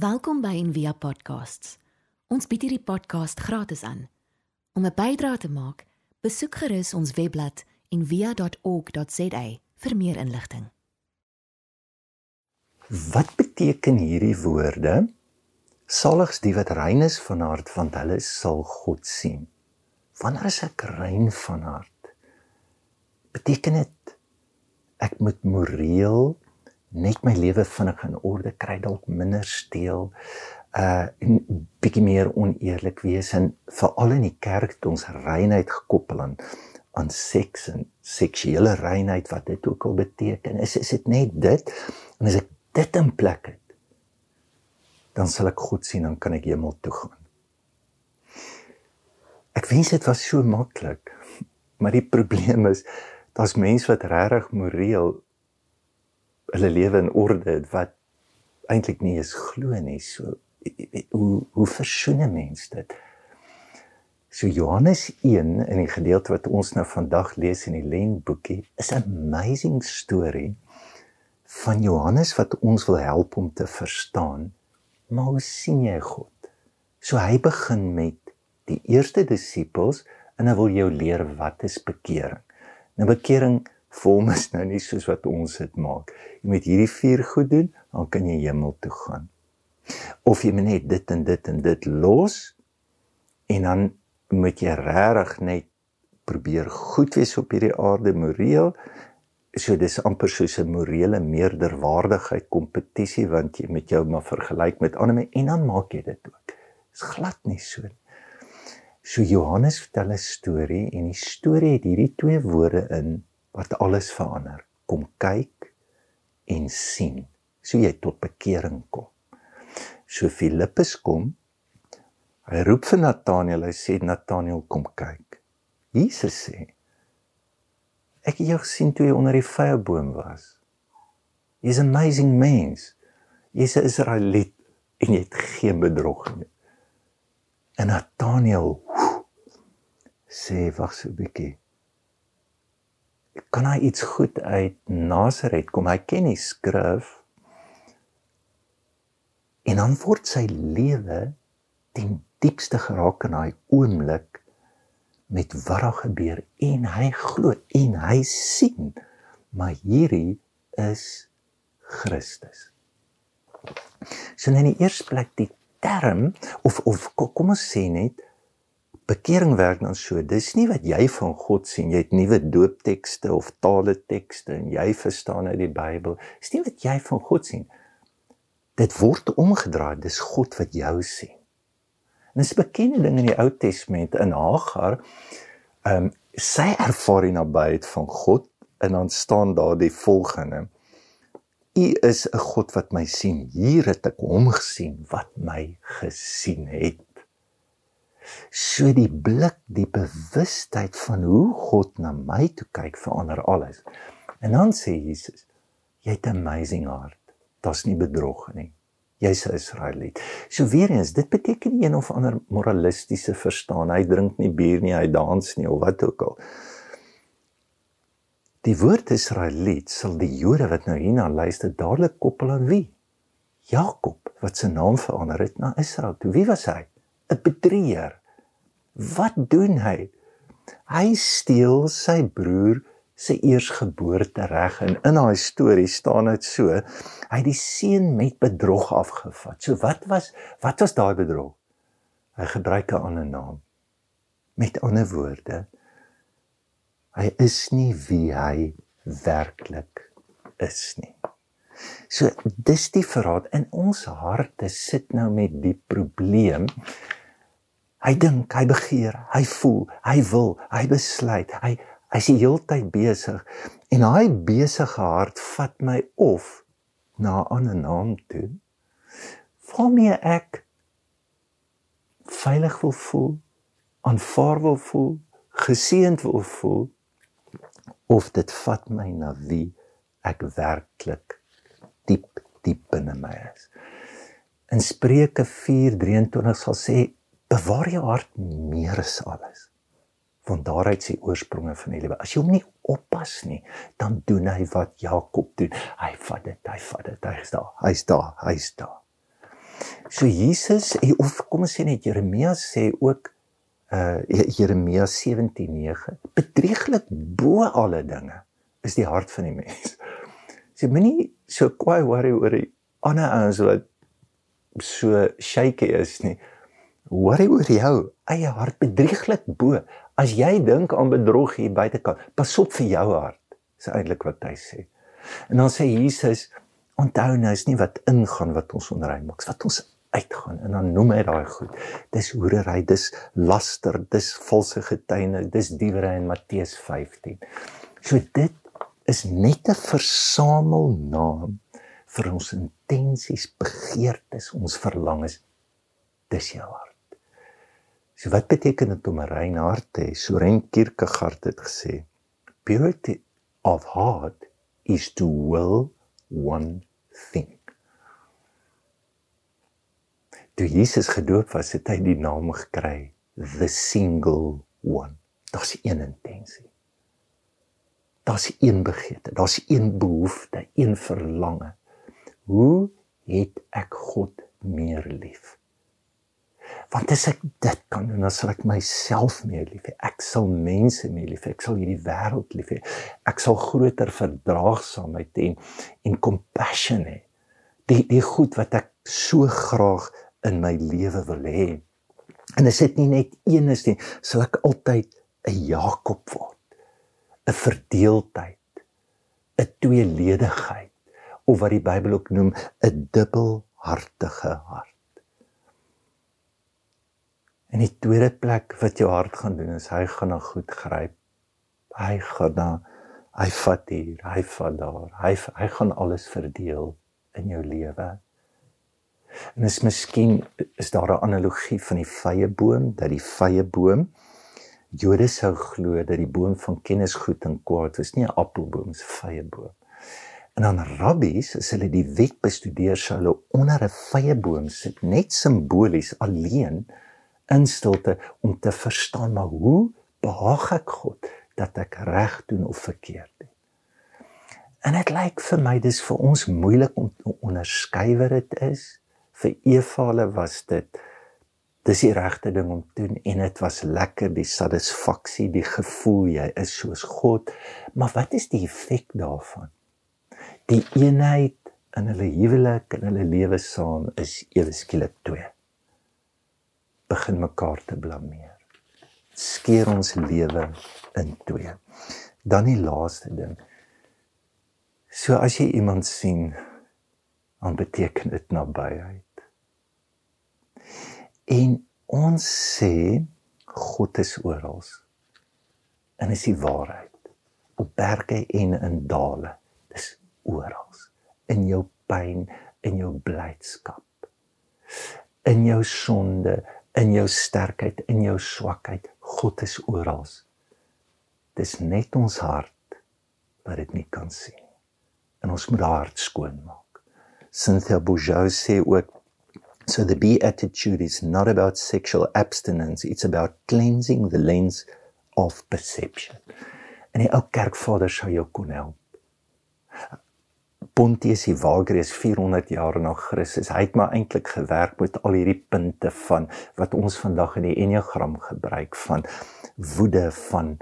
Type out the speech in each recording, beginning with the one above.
Welkom by Envia Podcasts. Ons bied hierdie podcast gratis aan. Om 'n bydrae te maak, besoek gerus ons webblad en via.org.za vir meer inligting. Wat beteken hierdie woorde? Saligs die wat rein is van hart, want hulle sal God sien. Wanneer is ek rein van hart? Beteken dit ek moet moreel net my lewe vinnig in orde kry, dalk minder steel, uh en bietjie meer oneerlik wees en veral in die kerk het ons reinheid gekoppel aan aan seks en seksuele reinheid wat dit ook al beteken. Is is dit net dit? En as ek dit in plek het, dan sal ek God sien en kan ek hemel toe gaan. Ek wens dit was so maklik. Maar die probleem is daar's mense wat regtig moreel hulle lewe in orde het wat eintlik nie eens glo nie. So hoe hoe versoen 'n mens dit? So Johannes 1 in die gedeelte wat ons nou vandag lees in die Lentboekie is 'n amazing storie van Johannes wat ons wil help om te verstaan. Maar hoe sien jy God? So hy begin met die eerste disippels en hy wil jou leer wat is bekering. Nou bekering vir hom is nou nie soos wat ons dit maak. Jy moet hierdie vier goed doen, dan kan jy hemel toe gaan. Of jy moet net dit en dit en dit los en dan moet jy regtig net probeer goed wees op hierdie aarde moreel. So dis amper soos 'n morele meerderwaardigheid kompetisie want jy met jou maar vergelyk met ander mense en dan maak jy dit ook. Dis glad nie so nie. So Johannes vertel 'n storie en die storie het hierdie twee woorde in wat alles verander. Kom kyk en sien. So jy tot bekering kom. So Filippus kom Hy roep vir Nathanael, hy sê Nathanael kom kyk. Jesus sê Ek het jou gesien toe jy onder die vyeboom was. Jy's 'n amazing mens. Jy's 'n Israeliet en jy het geen bedrog nie. En Nathanael sê wag so 'n bietjie. Kan hy iets goed uit Nasaret kom? Hy ken die skrif. En dan word sy lewe ten diepste geraak in daai oomblik met wat daar gebeur en hy glo en hy sien maar hierdie is Christus. So in die eerste plek die term of of kom ons sê net bekering werk dan so dis nie wat jy van God sien jy het nuwe dooptekste of tale tekste en jy verstaan uit die Bybel dis nie wat jy van God sien dit word omgedraai dis God wat jou sien En dis 'n bekende ding in die Ou Testament in Hagar. Ehm um, sy ervaar die nabyheid van God en dan staan daar die volgende: U is 'n God wat my sien. Hier het ek hom gesien wat my gesien het. So die blik, die bewustheid van hoe God na my toe kyk verander alles. En dan sê Jesus: Jy het 'n amazing hart. Daar's nie bedrog nie jy's 'n Israeliet. So weer eens, dit beteken nie een of ander moralistiese verstaan. Hy drink nie bier nie, hy dans nie of wat ook al. Die woord Israeliet sal die Jode wat nou hierna luister dadelik koppel aan wie? Jakob wat sy naam verander het na Israel. Toe wie was hy? 'n Bedrieger. Wat doen hy? Hy steel sy broer se eersgeboorte reg en in daai storie staan dit so hy het die seun met bedrog afgevat. So wat was wat was daai bedrog? Hy gebruik 'n ander naam. Met ander woorde hy is nie wie hy werklik is nie. So dis die verraad in ons harte sit nou met die probleem. Hy dink, hy begeer, hy voel, hy wil, hy besluit, hy Hy's die hele tyd besig en hy besige hart vat my of na 'n ander naam toe. Waarmee ek veilig wil voel, aanvaar wil voel, geseënd wil voel of dit vat my na wie ek werklik diep diep binne my is. In Spreuke 4:23 sal sê bewaar jou hart meer as alles want daaruit sê oorspronge van die lewe. As jy hom nie oppas nie, dan doen hy wat Jakob doen. Hy vat dit, hy vat dit, hy's daar, hy's daar, hy's daar. So Jesus of kom ons sê net Jeremia sê ook uh Jeremia 17:9 bedrieglik bo alle dinge is die hart van die mens. Sê moenie so kwaai worry oor die ander ouens wat so shaky is nie. Worry oor jou eie hart bedrieglik bo. As jy dink aan bedrog hier buitekant, pas op vir jou hart. Dis eintlik wat hy sê. En dan sê Jesus, onthou nou is nie wat ingaan wat ons onrein maak, wat ons uitgaan en dan noem hy daai goed. Dis hoerery, dis laster, dis valse getuienis, dis diewery in Matteus 15. So dit is net 'n versamelnaam vir ons intensies, begeertes, ons verlangens. Dis jou hart. So wat beteken dit om 'n rein hart te hê? Soren Kierkegaard het gesê, purity of heart is to will one thing toe Jesus gedoop was, het hy die naam gekry the single one. Daar's een intensie. Daar's een begeerte, daar's een behoefte, een verlange. Hoe het ek God meer lief? Want as ek dit kan doen, dan sal ek myself meer lief hê. Ek sal mense meer lief hê. Ek sal hierdie wêreld lief hê. Ek sal groter verdraagsaamheid en en compassion hê. Die die goed wat ek so graag in my lewe wil hê. En as dit nie net een is nie, sal ek altyd 'n Jakob word. 'n Verdeeldheid, 'n tweeledigheid of wat die Bybel ook noem 'n dubbelhartige hart. En die tweede plek wat jou hart gaan doen is hy gaan na goed gryp. Hy gaan na hy vat hier, hy vat daar. Hy hy gaan alles verdeel in jou lewe. En is miskien is daar 'n analogie van die vrye boom dat die vrye boom Jode sou glo dat die boom van kennis goed en kwaad is nie 'n appelboom 'n vrye boom. En dan rabbies as hulle die wet bestudeer sou hulle onder 'n vrye boom sit net simbolies alleen in stilte om te verstaan maar hoe behaag ek God dat ek reg doen of verkeerd doen. En dit lyk vir my dis vir ons moeilik om te onderskei wat dit is. Vir Eva was dit dis die regte ding om te doen en dit was lekker die satisfaksie die gevoel jy is soos God. Maar wat is die effek daarvan? Die eenheid in hulle huwelik en hulle lewe saam is ewe skielik twee begin mekaar te blameer skeer ons lewe in twee dan die laaste ding so as jy iemand sien dan beteken dit nabyheid En ons sê God is oral. En is die waarheid. Op berge en in dale. Dis oral. In jou pyn, in jou blydskap. In jou sonde, in jou sterkheid, in jou swakheid. God is oral. Dis net ons hart wat dit nie kan sien. En ons moet haar hart skoon maak. Cynthia Bourgeau sê ook So the beatitude is not about sexual abstinence, it's about cleansing the lens of perception. En die ou kerkvader sou jou kon help. Pontius Evagrius 400 jaar na Christus, hy het maar eintlik gewerk met al hierdie punte van wat ons vandag in die Enneagram gebruik van woede van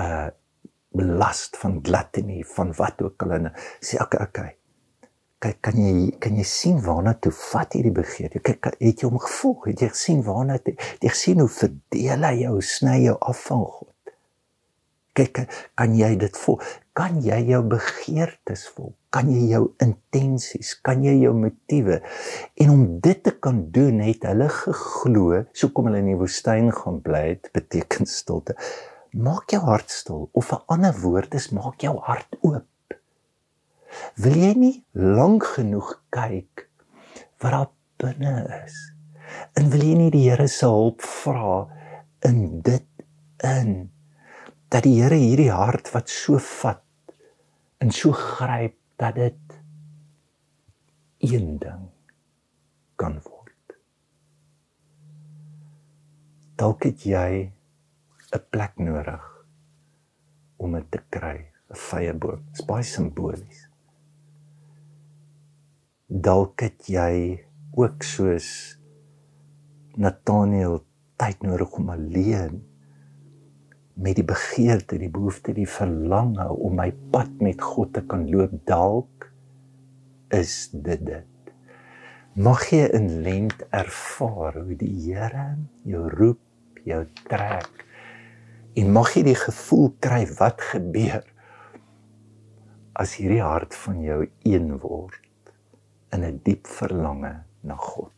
uh belast van gluttony van wat ook al. En sê okay okay kyk kan jy kan jy sien waarna toe vat hierdie begeerte? Kyk het jy hom gevolg? Het jy gesien waarna toe? Jy gesien hoe verdeel hy jou sny jou af van God? Kyk kan jy dit voel kan jy jou begeertes voel kan jy jou intensies kan jy jou motiewe en om dit te kan doen het hulle geglo so kom hulle in die woestyn gaan bly het beteken stilte maak jou hart stil of 'n ander woord is maak jou hart oop Wil jy nie lank genoeg kyk wat daar binne is? En wil jy nie die Here se hulp vra in dit in dat die Here hierdie hart wat so vat en so gryp dat dit een ding kan word. Dalk het jy 'n plek nodig om dit te kry, 'n vyeboom. Dit is baie simbolies dalk het jy ook soos Nathaniel tyd nodig om alleen met die begeerte, die behoefte, die verlange om my pad met God te kan loop dalk is dit dit. Mag jy in lent ervaar hoe die Here jou roep, jou trek en mag jy die gevoel kry wat gebeur as hierdie hart van jou een word in 'n diep verlange na God.